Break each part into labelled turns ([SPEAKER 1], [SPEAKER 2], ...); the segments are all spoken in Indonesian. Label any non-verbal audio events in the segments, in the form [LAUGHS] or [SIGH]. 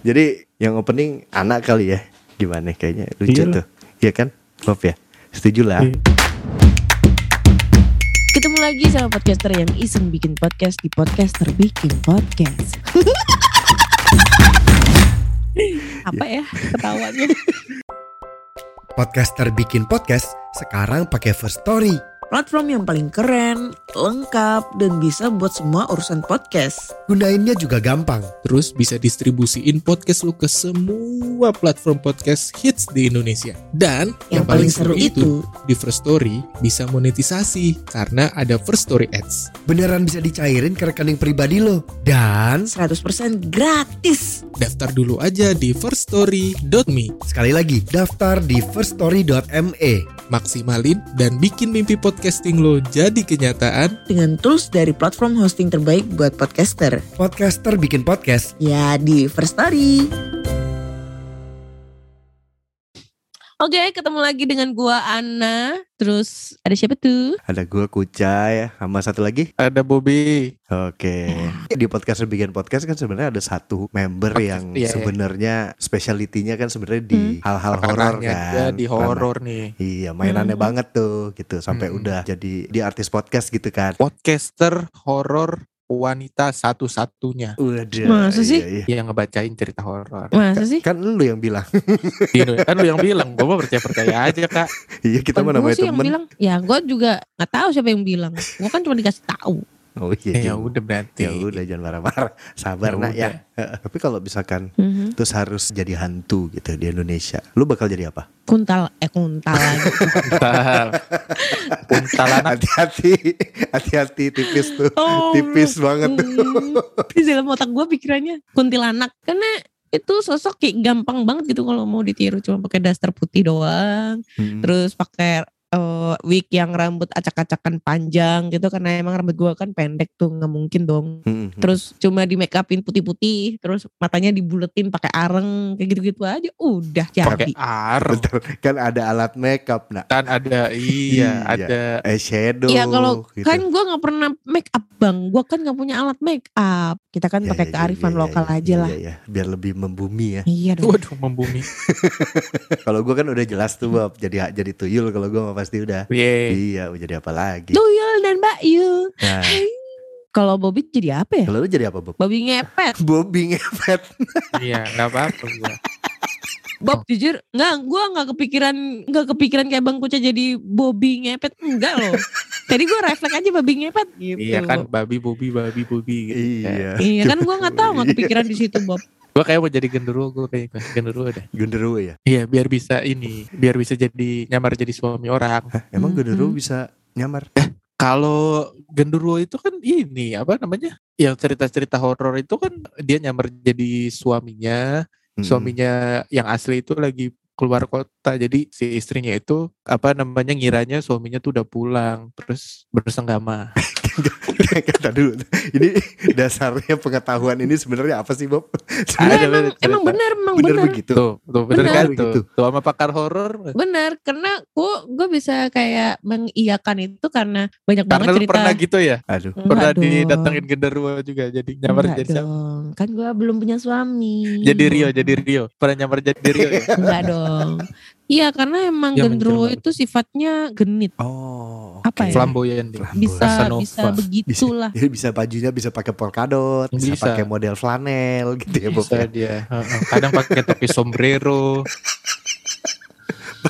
[SPEAKER 1] Jadi yang opening anak kali ya. Gimana kayaknya lucu
[SPEAKER 2] Iya.
[SPEAKER 1] tuh. Iya kan? Bob ya. Setuju lah.
[SPEAKER 2] Iya.
[SPEAKER 3] Ketemu lagi sama podcaster yang iseng bikin podcast di podcaster bikin podcast. [LAUGHS] Apa ya ketawanya? [LAUGHS]
[SPEAKER 4] Podcaster bikin podcast sekarang pakai First Story.
[SPEAKER 3] Platform yang paling keren, lengkap, dan bisa buat semua urusan podcast.
[SPEAKER 4] Gunainnya juga gampang.
[SPEAKER 2] Terus bisa distribusiin podcast lu ke semua platform podcast hits di Indonesia. Dan
[SPEAKER 3] Yang paling seru itu,
[SPEAKER 2] di First Story bisa monetisasi karena ada First Story Ads.
[SPEAKER 4] Beneran bisa dicairin ke rekening pribadi lo. Dan
[SPEAKER 3] 100% gratis.
[SPEAKER 2] Daftar dulu aja di firststory.me.
[SPEAKER 4] sekali lagi daftar di firststory.me.
[SPEAKER 2] Maksimalin dan bikin mimpi podcasting lo jadi kenyataan
[SPEAKER 3] Dengan tools dari platform hosting terbaik buat podcaster.
[SPEAKER 4] Podcaster bikin podcast.
[SPEAKER 3] Ya di First Story. Oke, ketemu lagi dengan gua Ana. Terus ada siapa tuh?
[SPEAKER 1] Ada gua Kucai sama satu lagi.
[SPEAKER 2] Ada Bobby.
[SPEAKER 1] Oke. Di podcast bikin podcast kan sebenarnya ada satu member
[SPEAKER 2] Podcast,
[SPEAKER 1] yang
[SPEAKER 2] iya, iya.
[SPEAKER 1] sebenarnya speciality-nya kan sebenarnya di hal-hal horor kan.
[SPEAKER 2] dia di horor nih.
[SPEAKER 1] Iya, mainannya
[SPEAKER 3] Hmm.
[SPEAKER 1] banget tuh gitu sampai
[SPEAKER 2] Hmm.
[SPEAKER 1] udah jadi di artis podcast gitu kan.
[SPEAKER 2] Podcaster horor wanita satu-satunya
[SPEAKER 1] Udah.
[SPEAKER 3] Masa sih?
[SPEAKER 1] Iya, iya.
[SPEAKER 2] yang ngebacain cerita horor.
[SPEAKER 3] Masa sih?
[SPEAKER 1] Kan lu yang bilang.
[SPEAKER 2] Di [LAUGHS] Indo- kan lu yang bilang, gue percaya-percaya aja kak.
[SPEAKER 1] iya, kita mana
[SPEAKER 3] gua
[SPEAKER 1] namanya
[SPEAKER 3] sih yang
[SPEAKER 1] temen.
[SPEAKER 3] bilang. Ya gue juga nggak tahu siapa yang bilang. Gue kan cuma dikasih tahu. [LAUGHS]
[SPEAKER 1] Oh iya.
[SPEAKER 2] ya udah berarti.
[SPEAKER 1] Ya udah jangan marah-marah. Sabar
[SPEAKER 2] Ya
[SPEAKER 1] nak ya.
[SPEAKER 2] udah.
[SPEAKER 1] Tapi kalau misalkan
[SPEAKER 3] Mhm.
[SPEAKER 1] terus harus jadi hantu gitu di Indonesia, lu bakal jadi apa?
[SPEAKER 3] Kuntal, eh kuntal lagi. [LAUGHS]
[SPEAKER 2] Bentar. Untal anak.
[SPEAKER 1] Hati-hati, hati-hati tipis tuh.
[SPEAKER 3] Oh,
[SPEAKER 1] Tipis banget tuh.
[SPEAKER 3] hmm. Di dalam otak gue pikirannya kuntilanak. Karena itu sosok kayak gampang banget gitu kalau mau ditiru cuma pakai daster putih doang.
[SPEAKER 1] Hmm.
[SPEAKER 3] Terus pakai eh, wig yang rambut acak-acakan panjang gitu karena emang rambut gue kan pendek tuh nggak mungkin dong.
[SPEAKER 1] Hmm.
[SPEAKER 3] Terus cuma di make upin putih-putih, terus matanya dibuletin pakai areng kayak gitu-gitu aja, udah
[SPEAKER 2] Pakai
[SPEAKER 3] jadi.
[SPEAKER 2] arm.
[SPEAKER 1] Bentar, kan ada alat makeup nak.
[SPEAKER 2] Kan ada iya,
[SPEAKER 1] Iya.
[SPEAKER 2] ada
[SPEAKER 1] Eyeshadow.
[SPEAKER 3] Iya kalau
[SPEAKER 1] gitu.
[SPEAKER 3] kan gue nggak pernah make up bang, gue kan nggak punya alat make up. Kita kan
[SPEAKER 1] Ya,
[SPEAKER 3] pakai
[SPEAKER 1] ya,
[SPEAKER 3] kearifan
[SPEAKER 1] ya,
[SPEAKER 3] lokal
[SPEAKER 1] ya,
[SPEAKER 3] aja
[SPEAKER 1] ya,
[SPEAKER 3] lah.
[SPEAKER 1] ya, ya. Biar lebih membumi ya.
[SPEAKER 3] Iya dong.
[SPEAKER 2] Waduh membumi. [LAUGHS]
[SPEAKER 1] Kalau gua kan udah jelas tuh Bob, jadi jadi tuyul kalau gua mah pasti udah.
[SPEAKER 2] Yeay.
[SPEAKER 1] Iya, mau jadi apa lagi?
[SPEAKER 3] Tuyul dan Mbak Yu.
[SPEAKER 1] Nah,
[SPEAKER 3] Kalau Bobby jadi apa ya?
[SPEAKER 1] kalau lu jadi apa Bob?
[SPEAKER 3] Bobby ngepet. [LAUGHS]
[SPEAKER 1] Bobby ngepet.
[SPEAKER 2] Iya nggak apa-apa gua.
[SPEAKER 3] Bob jujur nggak, gue nggak kepikiran nggak kepikiran kayak Bang Kuca jadi Bobby ngepet enggak loh. [LAUGHS] Tadi gue refleks aja Bobby ngepet gitu.
[SPEAKER 2] Iya kan babi bobi babi bobi gitu.
[SPEAKER 1] Iya.
[SPEAKER 3] Iya kan gue nggak tahu nggak kepikiran di situ Bob.
[SPEAKER 2] Gue kayak mau jadi genderuwo gue kayak genderuwo deh.
[SPEAKER 1] Genderuwo ya?
[SPEAKER 2] Iya biar bisa ini, biar bisa jadi nyamar jadi suami orang.
[SPEAKER 1] Hah, emang
[SPEAKER 3] Hmm,
[SPEAKER 1] genderuwo
[SPEAKER 3] hmm.
[SPEAKER 1] bisa nyamar?
[SPEAKER 2] Kalau genderuwo itu kan ini apa namanya? Yang cerita-cerita horor itu kan dia nyamar jadi suaminya,
[SPEAKER 1] Mm-mm.
[SPEAKER 2] suaminya yang asli itu lagi keluar kota. Jadi si istrinya itu apa namanya ngiranya suaminya tuh udah pulang, terus bersenggama. [LAUGHS]
[SPEAKER 1] Kata dulu. Ini dasarnya pengetahuan ini sebenarnya apa sih Bob?
[SPEAKER 3] Nggak,
[SPEAKER 2] Ada
[SPEAKER 3] emang,
[SPEAKER 2] cerita.
[SPEAKER 3] emang bener emang
[SPEAKER 1] Bener
[SPEAKER 3] bener.
[SPEAKER 1] begitu.
[SPEAKER 2] Tuh, Bener. kan
[SPEAKER 1] Begitu.
[SPEAKER 2] tuh. Sama pakar horor.
[SPEAKER 3] Bener karena gue gue bisa kayak mengiyakan itu karena banyak banget
[SPEAKER 2] Karena lu
[SPEAKER 3] cerita.
[SPEAKER 2] pernah gitu ya?
[SPEAKER 1] Aduh.
[SPEAKER 2] Pernah
[SPEAKER 3] dong.
[SPEAKER 2] didatengin genderuwo juga jadi nyamar
[SPEAKER 3] Enggak
[SPEAKER 2] jadi siapa?
[SPEAKER 3] dong. Kan gue belum punya suami.
[SPEAKER 2] Jadi Rio, jadi Rio. Pernah nyamar jadi Rio ya?
[SPEAKER 3] Enggak dong. Iya karena emang gendruwo
[SPEAKER 2] menjelma.
[SPEAKER 3] itu sifatnya genit.
[SPEAKER 1] Oh.
[SPEAKER 3] Apa
[SPEAKER 1] oke.
[SPEAKER 3] ya?
[SPEAKER 2] Flamboyan.
[SPEAKER 1] Flamboyan.
[SPEAKER 3] Bisa
[SPEAKER 2] Casanova.
[SPEAKER 3] bisa begitulah.
[SPEAKER 1] Jadi bisa bajunya bisa pakai polkadot, bisa,
[SPEAKER 2] Bisa.
[SPEAKER 1] pakai model flanel gitu ya.
[SPEAKER 2] Bisa
[SPEAKER 1] ya.
[SPEAKER 2] dia. [LAUGHS] Heeh. Kadang pakai topi sombrero.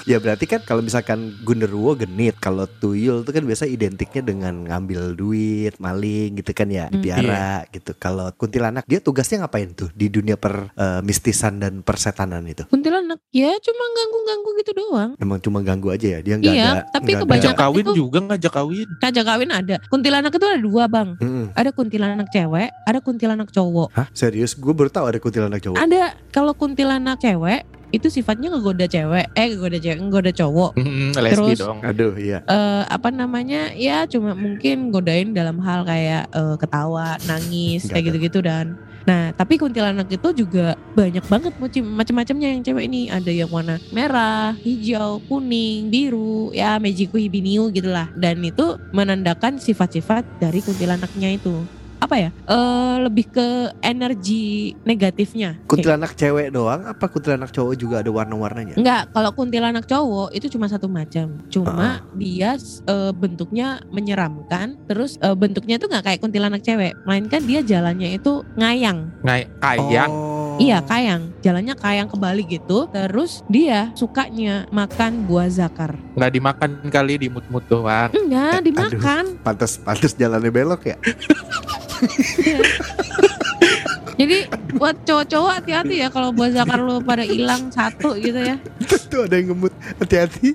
[SPEAKER 1] Ya berarti kan kalau misalkan genderuwo genit, kalau tuyul itu kan biasa identiknya dengan ngambil duit, maling gitu kan ya,
[SPEAKER 3] Hmm,
[SPEAKER 1] dipiara gitu. Kalau kuntilanak dia tugasnya ngapain tuh di dunia per eh, mistisan dan persetanan itu?
[SPEAKER 3] Kuntilanak ya cuma ganggu-ganggu gitu doang.
[SPEAKER 1] Emang cuma ganggu aja ya, dia nggak
[SPEAKER 3] Iya,
[SPEAKER 1] ada.
[SPEAKER 3] tapi
[SPEAKER 1] ada-
[SPEAKER 3] kebanyakan-
[SPEAKER 2] Ngajak kawin
[SPEAKER 3] itu-
[SPEAKER 2] juga ngajak kawin.
[SPEAKER 3] Ngajak kawin ada. Kuntilanak itu ada dua bang.
[SPEAKER 1] Mm-mm.
[SPEAKER 3] Ada kuntilanak cewek, ada kuntilanak cowok.
[SPEAKER 1] Hah serius? Gue baru tahu ada kuntilanak cowok.
[SPEAKER 3] Ada kalau kuntilanak cewek itu sifatnya ngegoda cewek, eh ngegoda cewek, ngegoda cowok.
[SPEAKER 2] Mm, lesbi
[SPEAKER 3] Terus-
[SPEAKER 2] dong.
[SPEAKER 1] Aduh iya.
[SPEAKER 3] eh apa namanya ya cuma mungkin godain dalam hal kayak eh, ketawa nangis kayak gitu-gitu dan nah tapi kuntilanak itu juga banyak banget macam- macam-macamnya yang cewek ini ada yang warna merah hijau kuning biru ya Mejiku Hibiniu gitulah dan itu menandakan sifat-sifat dari kuntilanaknya itu apa ya? eh lebih ke energi negatifnya. Kayak-
[SPEAKER 1] Kuntilanak cewek doang apa kuntilanak cowok juga ada warna-warnanya?
[SPEAKER 3] Enggak, kalau kuntilanak cowok itu cuma satu macam. Cuma dia eh, bentuknya menyeramkan, terus eh, bentuknya tuh nggak kayak kuntilanak cewek, melainkan dia jalannya itu ngayang.
[SPEAKER 2] Nggak kayang.
[SPEAKER 1] Oh.
[SPEAKER 3] Iya, kayang. Jalannya kayang kebalik gitu. Terus dia sukanya makan buah zakar.
[SPEAKER 2] Nggak dimakan kali di mut-mut doang.
[SPEAKER 3] Enggak,
[SPEAKER 1] Aduh.
[SPEAKER 3] dimakan.
[SPEAKER 1] Pantes pantes jalannya belok ya. [LAUGHS] [LAUGHS]
[SPEAKER 3] Jadi buat cowok-cowok hati-hati ya kalau buah zakar lu pada hilang satu gitu ya.
[SPEAKER 1] Tuh ada yang ngemut. Hati-hati.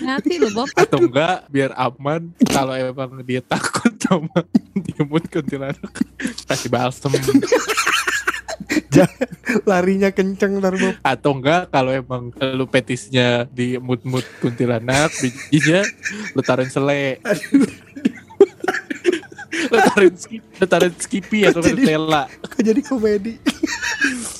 [SPEAKER 3] Hati lu Bob.
[SPEAKER 2] Atau enggak biar aman kalau emang dia takut sama [LAUGHS] dimut kuntilanak kasih balsem
[SPEAKER 1] Larinya kenceng ntar Bob.
[SPEAKER 2] atau enggak kalau emang lu petisnya di mut-mut kuntilanak bijinya lu taruhin sele lu taruhin skip lu taruhin skippy atau
[SPEAKER 1] Jadi-
[SPEAKER 2] Nutella
[SPEAKER 1] Kok jadi komedi? [LAUGHS]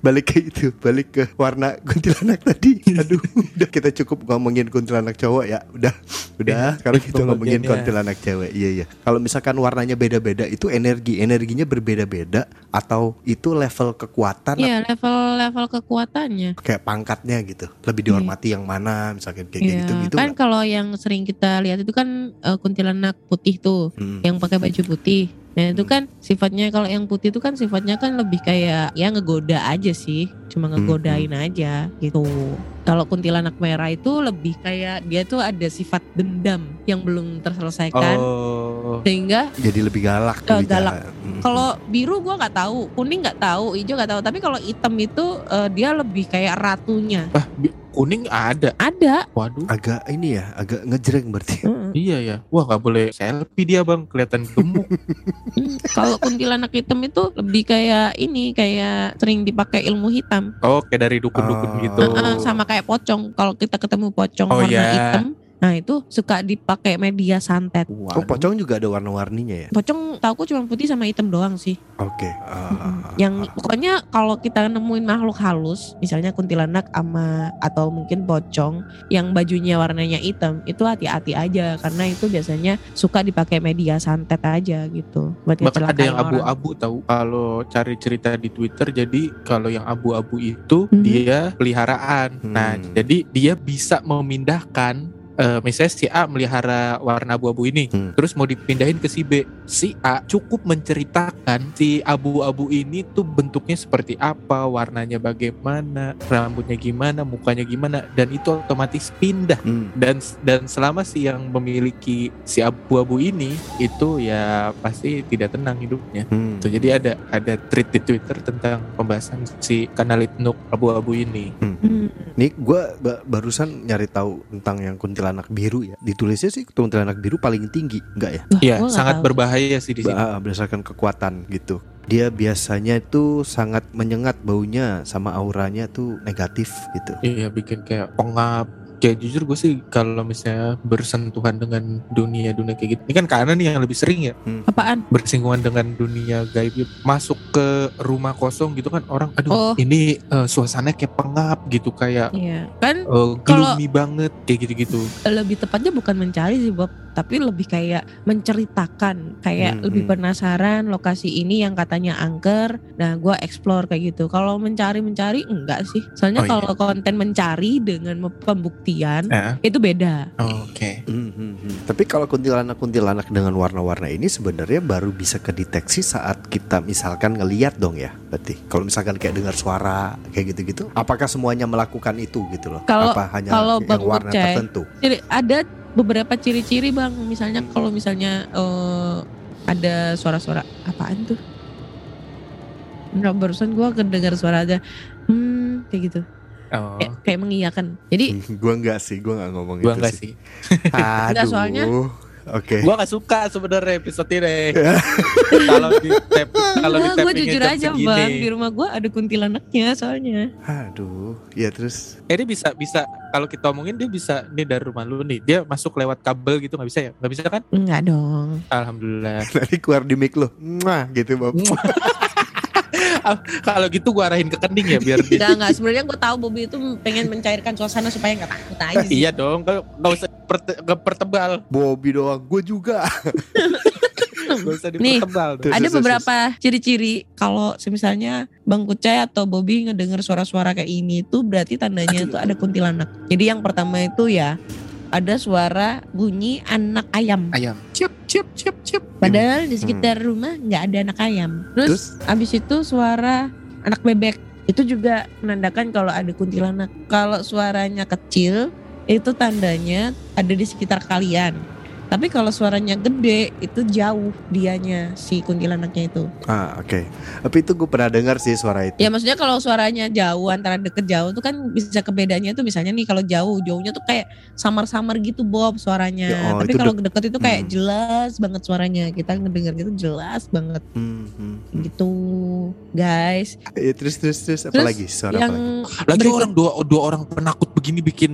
[SPEAKER 1] balik ke itu, balik ke warna kuntilanak tadi. Aduh, udah kita cukup ngomongin kuntilanak cowok ya. Udah, udah. Sekarang kita ngomongin kuntilanak cewek. Iya, iya. Kalau misalkan warnanya beda-beda, itu energi, energinya berbeda-beda atau itu level kekuatan
[SPEAKER 3] Iya, level-level kekuatannya.
[SPEAKER 1] kayak pangkatnya gitu. Lebih dihormati yang mana, misalkan kayak
[SPEAKER 3] Iya,
[SPEAKER 1] gitu gitu.
[SPEAKER 3] kan kalau yang sering kita lihat itu kan eh, kuntilanak putih tuh,
[SPEAKER 1] Hmm.
[SPEAKER 3] yang pakai baju putih. Nah itu
[SPEAKER 1] Hmm.
[SPEAKER 3] kan sifatnya kalau yang putih itu kan sifatnya kan lebih kayak ya ngegoda aja sih, cuma
[SPEAKER 1] Hmm,
[SPEAKER 3] ngegodain aja gitu. Kalau kuntilanak merah itu lebih kayak dia tuh ada sifat dendam yang belum terselesaikan,
[SPEAKER 2] oh
[SPEAKER 3] sehingga
[SPEAKER 1] Jadi lebih galak. Lebih
[SPEAKER 3] galak.
[SPEAKER 1] Hmm.
[SPEAKER 3] kalau biru gua nggak tahu, kuning nggak tahu, hijau nggak tahu. Tapi kalau hitam itu eh, dia lebih kayak ratunya.
[SPEAKER 2] ah bi- kuning ada
[SPEAKER 3] Ada.
[SPEAKER 2] waduh
[SPEAKER 1] agak ini ya, agak ngejreng berarti.
[SPEAKER 3] Mm-mm.
[SPEAKER 2] iya ya wah nggak boleh selfie dia bang kelihatan gemuk [LAUGHS]
[SPEAKER 3] Kalau kuntilanak hitam itu lebih kayak ini kayak sering dipakai ilmu hitam.
[SPEAKER 2] oh kayak dari dukun-dukun
[SPEAKER 1] Oh.
[SPEAKER 2] gitu
[SPEAKER 3] Heeh, sama kayak pocong. Kalau kita ketemu pocong
[SPEAKER 2] Oh,
[SPEAKER 3] warna
[SPEAKER 2] iya.
[SPEAKER 3] hitam, nah itu suka dipakai media santet.
[SPEAKER 1] Oh, pocong juga ada warna-warninya ya?
[SPEAKER 3] Pocong tauku cuma putih sama hitam doang sih.
[SPEAKER 1] Oke. Ah,
[SPEAKER 3] Yang pokoknya kalau kita nemuin makhluk halus, misalnya kuntilanak ama atau mungkin pocong yang bajunya warnanya hitam, itu hati-hati aja karena itu biasanya suka dipakai media santet aja gitu. Buat
[SPEAKER 2] bahkan ada yang abu-abu tahu kalau cari cerita di Twitter jadi kalau yang abu-abu itu
[SPEAKER 3] Mhm.
[SPEAKER 2] dia peliharaan nah
[SPEAKER 1] Hmm.
[SPEAKER 2] jadi dia bisa memindahkan eh, misalnya si A melihara warna abu-abu ini
[SPEAKER 1] Hmm.
[SPEAKER 2] terus mau dipindahin ke si B si A cukup menceritakan si abu-abu ini tuh bentuknya seperti apa warnanya bagaimana rambutnya gimana mukanya gimana dan itu otomatis pindah
[SPEAKER 1] Hmm.
[SPEAKER 2] dan dan selama si yang memiliki si abu-abu ini itu ya pasti tidak tenang hidupnya
[SPEAKER 1] Hmm.
[SPEAKER 2] Tuh, jadi ada ada tweet di Twitter tentang pembahasan si kanalit Nuk abu-abu ini.
[SPEAKER 3] Hmm.
[SPEAKER 1] Nih gue barusan nyari tahu tentang yang kuntilanak biru ya. Ditulisnya sih kuntilanak biru paling tinggi, enggak ya?
[SPEAKER 2] Iya, sangat
[SPEAKER 3] tahu.
[SPEAKER 2] berbahaya sih di sini.
[SPEAKER 1] Berdasarkan kekuatan gitu. Dia biasanya itu sangat menyengat baunya sama auranya tuh negatif gitu.
[SPEAKER 2] Iya, bikin kayak pengap. Kayak jujur gue sih kalau misalnya bersentuhan dengan dunia-dunia kayak gitu. Ini kan kanan nih yang lebih sering ya
[SPEAKER 3] Apaan?
[SPEAKER 2] bersinggungan dengan dunia gaib. Masuk ke rumah kosong gitu kan orang aduh
[SPEAKER 3] Oh.
[SPEAKER 2] ini eh, suasananya kayak pengap gitu kayak
[SPEAKER 3] Iya, kan Kalau-
[SPEAKER 2] gloomy banget kayak gitu-gitu.
[SPEAKER 3] lebih tepatnya bukan mencari sih Bob, tapi lebih kayak menceritakan, kayak
[SPEAKER 1] Hmm,
[SPEAKER 3] lebih
[SPEAKER 1] hmm.
[SPEAKER 3] penasaran lokasi ini yang katanya angker. Nah, gua explore kayak gitu. Kalau mencari-mencari enggak sih. Soalnya
[SPEAKER 2] Oh, iya.
[SPEAKER 3] kalau konten mencari dengan me- pembuktian
[SPEAKER 2] Nah,
[SPEAKER 3] itu beda.
[SPEAKER 2] Oke.
[SPEAKER 1] Hmm, hmm, hmm. Tapi kalau kuntilanak-kuntilanak dengan warna-warna ini sebenarnya baru bisa kedeteksi saat kita misalkan ngeliat dong ya. Berarti kalau misalkan kayak dengar suara kayak gitu-gitu, apakah semuanya melakukan itu gitu loh?
[SPEAKER 3] Kalau-
[SPEAKER 1] Apa hanya
[SPEAKER 3] kalau
[SPEAKER 1] yang
[SPEAKER 3] Bang
[SPEAKER 1] warna
[SPEAKER 3] Ucai,
[SPEAKER 1] tertentu?
[SPEAKER 3] Jadi ada beberapa ciri-ciri bang. Misalnya
[SPEAKER 1] Hmm.
[SPEAKER 3] kalau misalnya eh, ada suara-suara apaan tuh? Enggak, barusan gua kedengar suara aja. Hmm, kayak gitu.
[SPEAKER 2] Oh.
[SPEAKER 3] Kayak, kayak mengiyakan. Jadi [LAUGHS]
[SPEAKER 1] gua enggak sih, gua enggak ngomong
[SPEAKER 2] Gua
[SPEAKER 1] itu
[SPEAKER 2] enggak
[SPEAKER 1] sih.
[SPEAKER 2] sih.
[SPEAKER 1] Aduh.
[SPEAKER 3] Enggak, soalnya-
[SPEAKER 1] Oke.
[SPEAKER 2] Gua gak suka sebenarnya episode ini. [LAUGHS] kalau di tap kalau di
[SPEAKER 3] gue
[SPEAKER 2] tappingnya
[SPEAKER 3] jujur aja
[SPEAKER 2] segini.
[SPEAKER 3] bang di rumah gue ada kuntilanaknya soalnya.
[SPEAKER 1] Aduh. Ya terus
[SPEAKER 2] Eh, dia bisa bisa kalau kita omongin dia bisa ini dari rumah lu nih. Dia masuk lewat kabel gitu nggak bisa ya? Nggak bisa kan?
[SPEAKER 3] Enggak dong.
[SPEAKER 2] Alhamdulillah. [LAUGHS]
[SPEAKER 1] nanti keluar di mic lo. Mwah, gitu, Bob. [LAUGHS]
[SPEAKER 2] kalau gitu gua arahin ke kening ya biar dia.
[SPEAKER 3] Enggak enggak sebenarnya gue tahu Bobby itu pengen mencairkan suasana supaya nggak takut aja sih.
[SPEAKER 2] iya dong, kalau nggak usah nggak pertebal.
[SPEAKER 1] Bobby doang, gue juga. [LAUGHS]
[SPEAKER 3] Nih, ada beberapa ciri-ciri kalau misalnya Bang Kucai atau Bobby ngedenger suara-suara kayak ini itu berarti tandanya itu ada kuntilanak. Jadi yang pertama itu ya ada suara bunyi anak ayam.
[SPEAKER 2] Ayam. Cip cip cip cip.
[SPEAKER 3] Padahal di sekitar rumah nggak ada anak ayam. Terus, abis itu suara anak bebek itu juga menandakan kalau ada kuntilanak. Kalau suaranya kecil itu tandanya ada di sekitar kalian. Tapi kalau suaranya gede itu jauh dianya si kuntilanaknya itu.
[SPEAKER 1] Ah oke. Tapi itu gue pernah dengar sih suara itu.
[SPEAKER 3] Ya maksudnya kalau suaranya jauh antara deket jauh tuh kan bisa kebedanya tuh misalnya nih kalau jauh jauhnya tuh kayak samar-samar gitu Bob suaranya.
[SPEAKER 1] Ya, oh,
[SPEAKER 3] Tapi
[SPEAKER 1] itu
[SPEAKER 3] kalau
[SPEAKER 1] dek-
[SPEAKER 3] deket itu kayak
[SPEAKER 1] Hmm.
[SPEAKER 3] jelas banget suaranya. Kita ngedenger gitu jelas banget
[SPEAKER 1] Hmm, hmm, hmm.
[SPEAKER 3] gitu guys.
[SPEAKER 1] Eh, terus terus terus apa
[SPEAKER 3] Terus
[SPEAKER 1] lagi suara apa
[SPEAKER 3] yang
[SPEAKER 1] lagi?
[SPEAKER 2] Lagi
[SPEAKER 3] berikut-
[SPEAKER 2] orang dua dua orang penakut begini bikin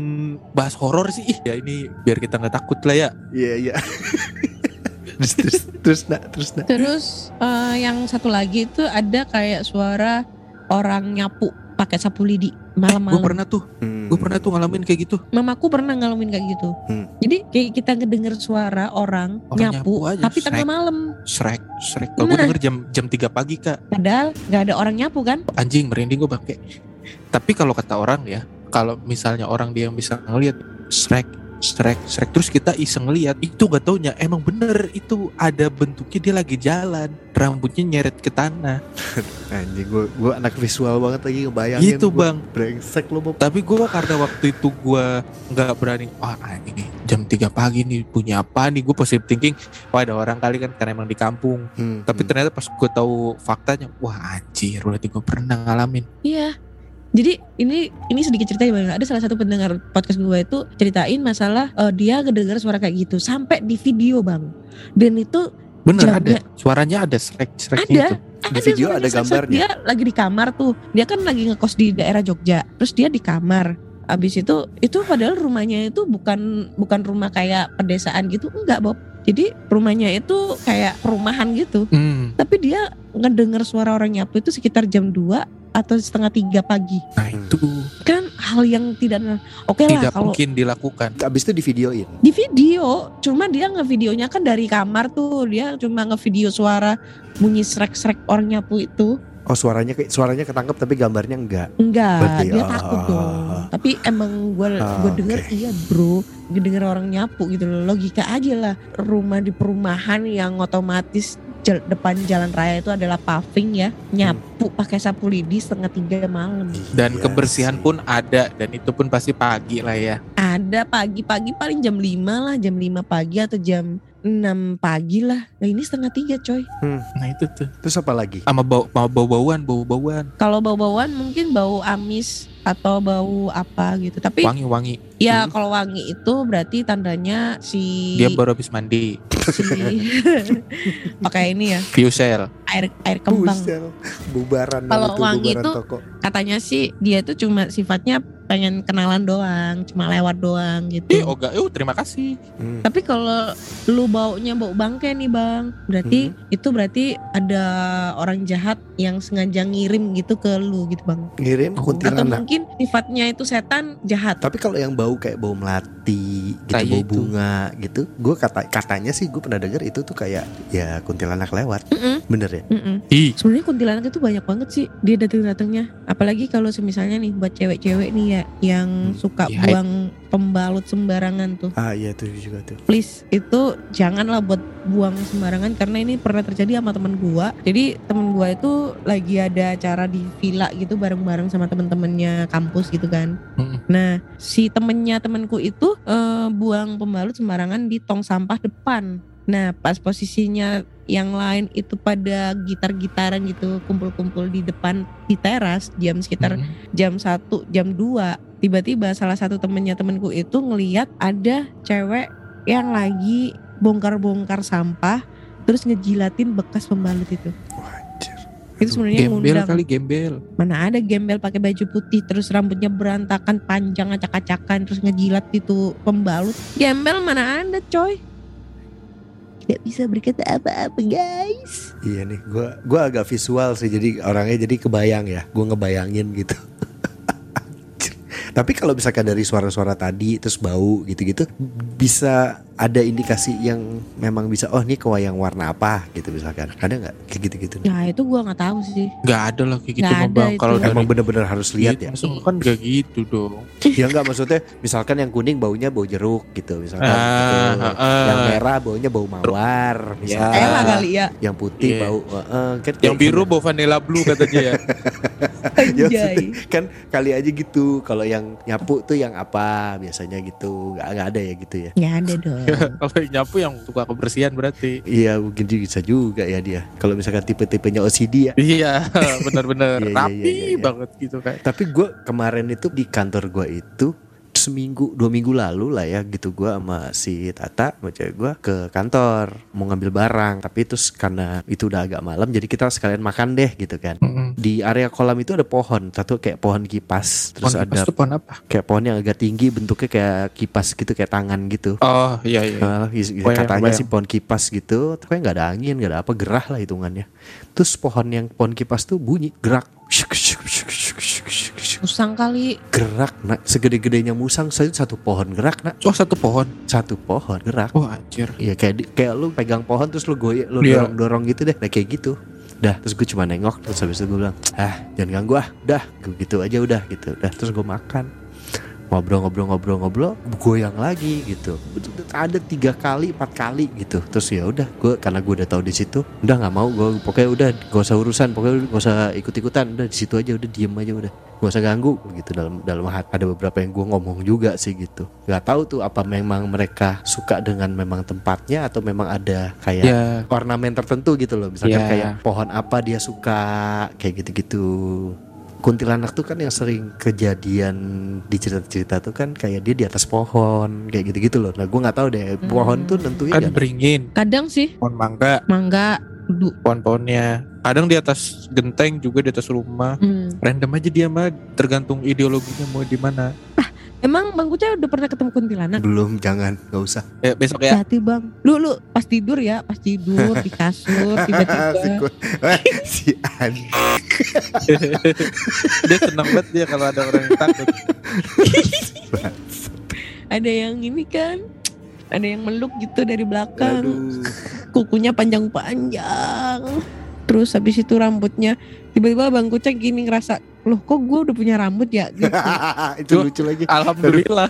[SPEAKER 2] bahas horor sih. Ih, ya ini biar kita nggak takut lah ya.
[SPEAKER 1] Iya iya. [LAUGHS] terus terus terus nak terus nak.
[SPEAKER 3] Terus eh, yang satu lagi itu ada kayak suara orang nyapu pakai sapu lidi
[SPEAKER 2] Gue
[SPEAKER 3] malam-malam.
[SPEAKER 2] pernah tuh,
[SPEAKER 1] Hmm.
[SPEAKER 2] gue pernah tuh ngalamin kayak gitu.
[SPEAKER 3] Mamaku pernah ngalamin kayak gitu.
[SPEAKER 1] Hmm.
[SPEAKER 3] Jadi kayak kita ngedenger suara orang,
[SPEAKER 2] Orang
[SPEAKER 3] nyapu,
[SPEAKER 2] nyapu aja,
[SPEAKER 3] tapi tengah
[SPEAKER 2] srek.
[SPEAKER 3] malam.
[SPEAKER 2] Shrek, Shrek. Kalau gue
[SPEAKER 3] Nah.
[SPEAKER 2] denger jam jam 3 pagi kak,
[SPEAKER 3] Padahal nggak ada orang nyapu kan?
[SPEAKER 2] anjing merinding gue pakai. Tapi kalau kata orang ya, kalau misalnya orang dia yang bisa ngelihat Shrek, Shrek, Shrek, terus kita iseng ngeliat itu gak taunya emang bener itu ada bentuknya dia lagi jalan, rambutnya nyeret ke tanah. [LAUGHS]
[SPEAKER 1] Anjing gue gue anak visual banget lagi ngebayangin.
[SPEAKER 2] Gitu
[SPEAKER 1] gua.
[SPEAKER 2] bang.
[SPEAKER 1] Brengsek lo Bob.
[SPEAKER 2] Tapi gue karena waktu itu gue nggak berani, wah anjing nih jam 3 pagi nih punya apa nih? Gue positive thinking, wah ada orang kali kan karena emang di kampung.
[SPEAKER 1] Hmm,
[SPEAKER 2] Tapi
[SPEAKER 1] hmm.
[SPEAKER 2] ternyata pas gue tahu faktanya, wah anjir, berarti gue pernah ngalamin.
[SPEAKER 3] Iya. Jadi ini ini sedikit cerita ya bang. Ada salah satu pendengar podcast gue itu ceritain masalah eh, dia ngedenger suara kayak gitu sampai di video bang. Dan itu
[SPEAKER 2] Bener
[SPEAKER 3] Jaga.
[SPEAKER 2] ada, suaranya ada srek-sreknya
[SPEAKER 3] Ada.
[SPEAKER 2] itu.
[SPEAKER 1] Di video
[SPEAKER 3] suaranya
[SPEAKER 1] ada gambarnya.
[SPEAKER 3] Dia lagi di kamar tuh. Dia kan lagi ngekos di daerah Jogja. Terus dia di kamar. Abis itu itu padahal rumahnya itu bukan bukan rumah kayak pedesaan gitu enggak Bob. Jadi rumahnya itu kayak perumahan gitu.
[SPEAKER 2] Hmm,
[SPEAKER 3] Tapi dia ngedenger suara orang nyapu itu sekitar jam 2 atau setengah tiga pagi.
[SPEAKER 2] nah itu
[SPEAKER 3] Kan hal yang tidak oke lah
[SPEAKER 2] tidak
[SPEAKER 3] kalau
[SPEAKER 2] mungkin dilakukan.
[SPEAKER 1] Abis itu di videoin.
[SPEAKER 3] di video. Cuma dia ngevideonya kan dari kamar tuh. Dia cuma ngevideo suara bunyi srek-srek orang nyapu itu.
[SPEAKER 1] Oh suaranya kayak suaranya ketangkep tapi gambarnya enggak.
[SPEAKER 3] Enggak,
[SPEAKER 1] Berarti,
[SPEAKER 3] dia
[SPEAKER 1] ah,
[SPEAKER 3] takut
[SPEAKER 1] ah,
[SPEAKER 3] dong.
[SPEAKER 1] ah.
[SPEAKER 3] Tapi emang gue
[SPEAKER 1] Ah,
[SPEAKER 3] gue denger
[SPEAKER 1] oke.
[SPEAKER 3] iya bro, gue denger orang nyapu gitu loh. Logika aja lah. Rumah di perumahan yang otomatis depan jalan raya itu adalah paving ya, nyapu pakai sapu lidi setengah tiga malam.
[SPEAKER 2] Dan
[SPEAKER 1] Iya
[SPEAKER 2] kebersihan
[SPEAKER 1] sih.
[SPEAKER 2] pun ada dan itu pun pasti pagi lah ya.
[SPEAKER 3] Ada pagi-pagi paling jam 5 lah, jam 5 pagi atau jam 6 pagi lah. Nah ini setengah tiga coy.
[SPEAKER 2] Nah itu tuh.
[SPEAKER 1] Terus apa lagi?
[SPEAKER 2] Sama bau sama bau-bauan, bau-bauan,
[SPEAKER 3] Kalau bau-bauan mungkin bau amis atau bau apa gitu. Tapi
[SPEAKER 2] wangi-wangi.
[SPEAKER 3] Ya
[SPEAKER 1] Hmm.
[SPEAKER 3] kalau wangi itu berarti tandanya si
[SPEAKER 2] Dia baru habis mandi.
[SPEAKER 3] si [LAUGHS] pakai ini ya
[SPEAKER 2] Fuel
[SPEAKER 3] air air kembang.
[SPEAKER 1] Busel. Bubaran
[SPEAKER 3] Kalau wangi
[SPEAKER 1] bubaran
[SPEAKER 3] itu
[SPEAKER 1] toko.
[SPEAKER 3] Katanya sih dia itu cuma sifatnya pengen kenalan doang, cuma lewat doang
[SPEAKER 2] Eh,
[SPEAKER 3] gitu.
[SPEAKER 2] oga, oh terima kasih.
[SPEAKER 1] Hmm.
[SPEAKER 3] Tapi kalau lu baunya bau bangke nih bang, berarti itu berarti ada orang jahat yang sengaja ngirim gitu ke lu gitu bang.
[SPEAKER 1] Ngirim
[SPEAKER 2] Oh.
[SPEAKER 3] Atau
[SPEAKER 1] kuntilanak.
[SPEAKER 3] mungkin sifatnya itu setan jahat.
[SPEAKER 1] Tapi kalau yang bau kayak bau melati, gitu
[SPEAKER 2] Kayak
[SPEAKER 1] bau
[SPEAKER 2] itu.
[SPEAKER 1] bunga gitu, gue kata katanya sih gue pernah denger itu tuh kayak ya kuntilanak lewat,
[SPEAKER 3] Mm-mm,
[SPEAKER 1] bener ya?
[SPEAKER 3] mm-mm.
[SPEAKER 2] Ih,
[SPEAKER 3] Sebenarnya kuntilanak itu banyak banget sih dia datang-datangnya. Apalagi kalau semisalnya nih buat cewek-cewek nih ya yang
[SPEAKER 1] Hmm,
[SPEAKER 3] suka
[SPEAKER 2] iya.
[SPEAKER 3] buang pembalut sembarangan tuh.
[SPEAKER 1] Ah iya itu juga tuh.
[SPEAKER 3] Please itu janganlah buat buang sembarangan karena ini pernah terjadi sama temen gua. Jadi temen gua itu lagi ada acara di villa gitu bareng-bareng sama temen-temennya kampus gitu kan.
[SPEAKER 2] Mm.
[SPEAKER 3] Nah si temennya temenku itu eh, buang pembalut sembarangan di tong sampah depan. Nah pas posisinya yang lain itu pada gitar-gitaran gitu kumpul-kumpul di depan di teras jam sekitar
[SPEAKER 2] mm.
[SPEAKER 3] jam 1 jam 2 tiba-tiba salah satu temennya temenku itu ngeliat ada cewek yang lagi bongkar-bongkar sampah terus ngejilatin bekas pembalut itu
[SPEAKER 1] Wajar.
[SPEAKER 3] itu sebenarnya
[SPEAKER 2] gembel
[SPEAKER 3] ngundang
[SPEAKER 2] kali gembel.
[SPEAKER 3] mana ada gembel pakai baju putih terus rambutnya berantakan panjang acak-acakan terus ngejilat itu pembalut gembel mana ada coy tidak bisa berkata apa-apa guys
[SPEAKER 1] Iya nih, gue gua agak visual sih, jadi orangnya jadi kebayang ya, gue ngebayangin gitu. [LAUGHS] Tapi kalau misalkan dari suara-suara tadi terus bau gitu-gitu, bisa ada indikasi yang memang bisa oh ini kewayang warna apa gitu misalkan ada nggak kayak gitu-gitu
[SPEAKER 3] Ya itu gua nggak tahu sih.
[SPEAKER 2] Nggak ada lah kayak gitu
[SPEAKER 3] Nggak
[SPEAKER 2] mah
[SPEAKER 3] ada
[SPEAKER 2] bang. Kalau dari
[SPEAKER 1] emang bener-bener harus lihat ya
[SPEAKER 2] Gitu, kan gak gitu dong.
[SPEAKER 1] ya nggak maksudnya misalkan yang kuning baunya bau jeruk gitu misalkan
[SPEAKER 2] Ah,
[SPEAKER 1] gitu.
[SPEAKER 2] ah,
[SPEAKER 1] yang
[SPEAKER 2] ah.
[SPEAKER 1] merah baunya bau mawar misalkan
[SPEAKER 3] Elah kali ya.
[SPEAKER 1] yang putih
[SPEAKER 2] Iya.
[SPEAKER 1] bau eh, eh, kan
[SPEAKER 2] Yang biru
[SPEAKER 1] gitu.
[SPEAKER 2] bau vanilla blue katanya ya. [LAUGHS]
[SPEAKER 1] Ya,
[SPEAKER 3] Anjay.
[SPEAKER 1] kan kali aja gitu kalau yang nyapu tuh yang apa biasanya gitu nggak nggak ada ya gitu ya
[SPEAKER 3] Ya ada dong. [LAUGHS]
[SPEAKER 2] Kalau yang nyapu yang suka kebersihan berarti.
[SPEAKER 1] iya mungkin juga bisa juga ya dia kalau misalkan tipe-tipenya OCD ya
[SPEAKER 2] Iya, [LAUGHS] benar-benar
[SPEAKER 1] Iya, iya,
[SPEAKER 2] rapi
[SPEAKER 1] iya, iya, iya.
[SPEAKER 2] banget gitu kan.
[SPEAKER 1] tapi gue kemarin itu di kantor gue itu seminggu dua minggu lalu lah ya gitu gue sama si Tata sama cewek gue ke kantor mau ngambil barang tapi terus karena itu udah agak malam jadi kita sekalian makan deh gitu kan
[SPEAKER 2] Mm-mm.
[SPEAKER 1] di area kolam itu ada pohon satu kayak pohon kipas terus
[SPEAKER 2] Pohon
[SPEAKER 1] ada
[SPEAKER 2] kipas pohon apa?
[SPEAKER 1] kayak pohon yang agak tinggi bentuknya kayak kipas gitu kayak tangan gitu
[SPEAKER 2] Oh iya iya.
[SPEAKER 1] Nah, is-
[SPEAKER 2] Kebayang,
[SPEAKER 1] katanya
[SPEAKER 2] kebayang.
[SPEAKER 1] sih pohon kipas gitu tapi nggak ada angin nggak ada apa gerah lah hitungannya terus pohon yang pohon kipas tuh bunyi gerak Syuk, syuk, syuk, syuk, syuk, syuk, syuk.
[SPEAKER 3] Musang kali.
[SPEAKER 1] gerak nak segede-gedenya musang saya satu pohon gerak nak
[SPEAKER 2] Oh satu pohon.
[SPEAKER 1] satu pohon gerak
[SPEAKER 2] Oh anjir.
[SPEAKER 1] Iya kayak di- kayak lu pegang pohon terus lu goyek lu
[SPEAKER 2] Iya.
[SPEAKER 1] dorong dorong gitu deh nah kayak gitu Dah terus gue cuma nengok terus habis itu gue bilang ah jangan ganggu ah udah gue gitu aja udah gitu udah terus gue makan ngobrol-ngobrol-ngobrol-ngobrol goyang lagi gitu. Ada tiga kali empat kali gitu. Terus ya udah gue karena gue udah tahu di situ udah nggak mau gue pokoknya udah gak usah urusan pokoknya gak usah ikut-ikutan udah di situ aja udah diem aja udah. Gak usah ganggu gitu. Dalam dalam hati ada beberapa yang gue ngomong juga sih gitu. Nggak tahu tuh apa memang mereka suka dengan memang tempatnya atau memang ada kayak
[SPEAKER 2] Ya.
[SPEAKER 1] ornamen tertentu gitu loh. Misalkan
[SPEAKER 2] Ya.
[SPEAKER 1] kayak pohon apa dia suka kayak gitu-gitu kuntilanak tuh kan yang sering kejadian di cerita-cerita tuh kan kayak dia di atas pohon kayak gitu-gitu loh nah gue nggak tahu deh pohon tuh nentuin
[SPEAKER 2] Kan
[SPEAKER 1] kan
[SPEAKER 2] beringin.
[SPEAKER 3] Kadang sih
[SPEAKER 2] Pohon mangga.
[SPEAKER 3] mangga.
[SPEAKER 2] Pohon-pohonnya. Kadang di atas genteng juga di atas rumah.
[SPEAKER 3] Hmm.
[SPEAKER 2] Random aja dia mah tergantung ideologinya mau di mana.
[SPEAKER 3] Emang Bang Kuca udah pernah ketemu kuntilanak?
[SPEAKER 1] belum jangan nggak usah
[SPEAKER 2] Eh, besok ya.
[SPEAKER 3] Hati bang. Lu lu pas tidur ya, pas tidur di kasur [LAUGHS]
[SPEAKER 1] si,
[SPEAKER 3] tiba-tiba.
[SPEAKER 1] ku- si An [LAUGHS]
[SPEAKER 2] dia senang banget dia kalau ada orang yang takut. [LAUGHS]
[SPEAKER 3] Ada yang ini kan, ada yang meluk gitu dari belakang.
[SPEAKER 1] aduh
[SPEAKER 3] Kukunya panjang-panjang. Terus habis itu rambutnya tiba-tiba Bang Kuca gini ngerasa, loh kok gue udah punya rambut ya? Gitu. [LAUGHS]
[SPEAKER 1] itu
[SPEAKER 2] Duh.
[SPEAKER 1] lucu lagi
[SPEAKER 2] Alhamdulillah.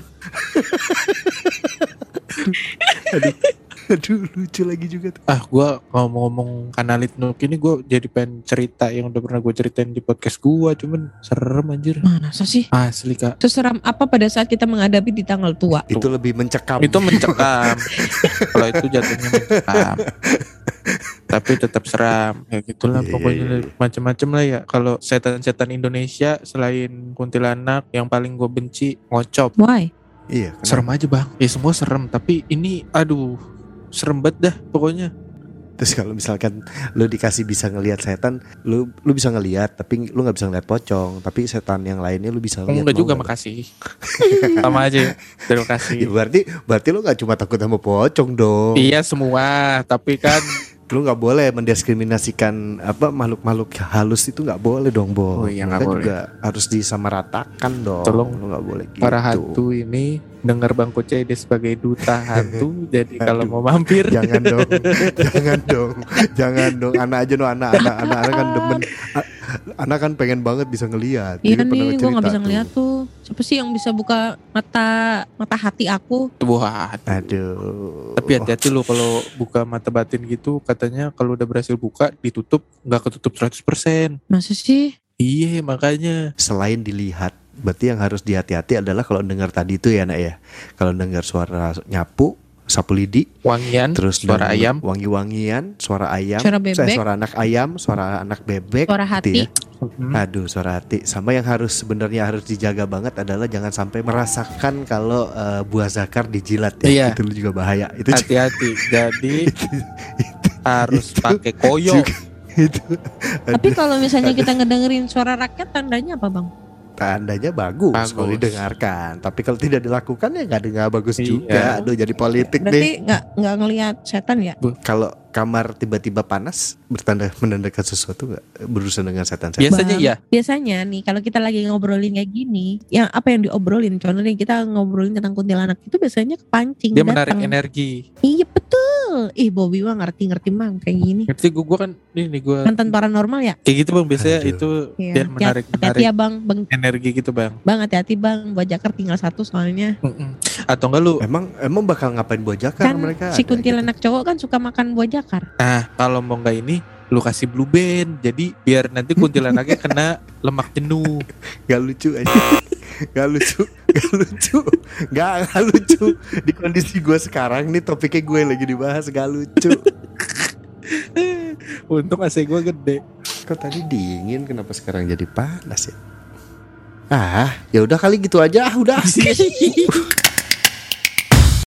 [SPEAKER 1] aduh lucu lagi juga tuh
[SPEAKER 2] Ah, gua ngomong-ngomong kanalit nuk ini gue jadi pengen cerita yang udah pernah gue ceritain di podcast gua, cuman serem anjir.
[SPEAKER 3] Masa sih?
[SPEAKER 2] Asli kak.
[SPEAKER 3] Seseram apa pada saat kita menghadapi di tanggal tua?
[SPEAKER 1] itu lebih mencekam
[SPEAKER 2] Itu mencekam. [LAUGHS] kalau itu jatuhnya mencekam. [LAUGHS] Tapi tetap seram kayak gitulah
[SPEAKER 1] Iya, iya,
[SPEAKER 2] pokoknya
[SPEAKER 1] iya.
[SPEAKER 2] macam-macam lah ya. Kalau setan-setan Indonesia selain kuntilanak yang paling gue benci ngocop.
[SPEAKER 3] Why?
[SPEAKER 1] iya kenapa?
[SPEAKER 2] Serem aja bang. Ya semua serem tapi ini aduh serem banget dah pokoknya.
[SPEAKER 1] Terus kalau misalkan lu dikasih bisa ngelihat setan, lu lu bisa ngelihat, tapi lu nggak bisa ngelihat pocong. Tapi setan yang lainnya lu bisa lihat.
[SPEAKER 2] Enggak juga
[SPEAKER 1] nggak?
[SPEAKER 2] makasih. [LAUGHS] Sama aja. Terima [LAUGHS]
[SPEAKER 1] Ya,
[SPEAKER 2] kasih.
[SPEAKER 1] berarti berarti lu nggak cuma takut sama pocong dong.
[SPEAKER 2] Iya semua, tapi kan
[SPEAKER 1] Lu nggak boleh mendiskriminasikan apa makhluk-makhluk halus itu nggak boleh dong, Bo.
[SPEAKER 2] Oh iya,
[SPEAKER 1] Mereka
[SPEAKER 2] boleh.
[SPEAKER 1] juga harus disamaratakan dong.
[SPEAKER 2] Tolong
[SPEAKER 1] lu nggak boleh gitu.
[SPEAKER 2] para hantu ini dengar Bang Koce dia sebagai duta hantu. [LAUGHS] jadi kalau mau mampir
[SPEAKER 1] Jangan dong, [LAUGHS] jangan dong, jangan dong. Anak aja no anak, anak, anak, anak kan demen. Anak kan pengen banget bisa ngelihat.
[SPEAKER 3] Iya
[SPEAKER 1] pernah
[SPEAKER 3] nih, gue
[SPEAKER 1] cerita
[SPEAKER 3] nggak bisa
[SPEAKER 1] tuh.
[SPEAKER 3] ngeliat tuh. Siapa sih yang bisa buka mata mata hati aku?
[SPEAKER 2] Wah,
[SPEAKER 1] Aduh.
[SPEAKER 2] tapi hati-hati lo kalau buka mata batin gitu katanya kalau udah berhasil buka ditutup nggak ketutup 100%.
[SPEAKER 3] Masa sih?
[SPEAKER 2] Iya, makanya.
[SPEAKER 1] selain dilihat berarti yang harus dihati-hati adalah kalau dengar tadi itu ya nak ya kalau dengar suara nyapu sapu lidi
[SPEAKER 2] Wangian,
[SPEAKER 1] terus
[SPEAKER 2] suara ayam.
[SPEAKER 1] wangi-wangian suara ayam
[SPEAKER 3] Suara bebek.
[SPEAKER 1] suara anak ayam suara anak bebek
[SPEAKER 3] Suara
[SPEAKER 1] gitu
[SPEAKER 3] hati.
[SPEAKER 1] ya.
[SPEAKER 2] Hmm.
[SPEAKER 1] aduh suara hati sama yang harus sebenarnya harus dijaga banget adalah jangan sampai merasakan kalau eh, buah zakar dijilat ya
[SPEAKER 2] Iya.
[SPEAKER 1] itu juga bahaya itu
[SPEAKER 2] Hati-hati. [LAUGHS] Jadi harus
[SPEAKER 1] itu
[SPEAKER 2] pakai koyo.
[SPEAKER 1] juga- itu
[SPEAKER 3] Tapi kalau misalnya kita ngedengerin suara rakyat tandanya apa bang?
[SPEAKER 1] Tandanya bagus,
[SPEAKER 2] Bagus.
[SPEAKER 1] kalau didengarkan tapi kalau tidak dilakukan ya nggak nggak bagus
[SPEAKER 2] Iya.
[SPEAKER 1] juga aduh jadi politik deh
[SPEAKER 3] Berarti nggak nggak ngelihat setan ya?
[SPEAKER 1] kalau kamar tiba-tiba panas bertanda menandakan sesuatu nggak berurusan dengan setan-setan?
[SPEAKER 2] Biasanya iya.
[SPEAKER 3] Biasanya nih kalau kita lagi ngobrolin kayak gini, yang apa yang diobrolin? Contohnya kita ngobrolin tentang kuntilanak itu biasanya kepancing
[SPEAKER 2] Dia menarik
[SPEAKER 3] datang.
[SPEAKER 2] energi.
[SPEAKER 3] Iya betul. Ih Bobby mah ngerti-ngerti mang kayak gini.
[SPEAKER 2] Ngerti gue gua kan ini gue
[SPEAKER 3] Mantan paranormal ya?
[SPEAKER 2] kayak gitu bang biasanya
[SPEAKER 1] Aduh.
[SPEAKER 2] itu
[SPEAKER 3] Iya.
[SPEAKER 2] dia menarik
[SPEAKER 3] Hati-hati
[SPEAKER 2] menarik
[SPEAKER 3] ya bang, bang,
[SPEAKER 2] energi gitu bang.
[SPEAKER 3] bang hati-hati bang. Buat Jakar tinggal satu soalnya.
[SPEAKER 2] Mm-mm. Atau enggak lu?
[SPEAKER 1] Emang emang bakal ngapain buat jakar
[SPEAKER 3] Kan
[SPEAKER 1] mereka?
[SPEAKER 3] si
[SPEAKER 1] gitu.
[SPEAKER 3] kuntilanak cowok kan suka makan buah jakar.
[SPEAKER 2] Nah kalau mau nggak ini lu kasih blue band jadi biar nanti kuntilanaknya [LAUGHS] kena lemak jenuh.
[SPEAKER 1] Gak lucu aja. Gak lucu, gak lucu, gak, gak lucu. Di kondisi gue sekarang nih topiknya gue lagi dibahas gak lucu.
[SPEAKER 2] Untung AC gue gede.
[SPEAKER 1] Kok tadi dingin, kenapa sekarang jadi panas ya? Ah, ya udah kali gitu aja. Ah, udah. [LAUGHS]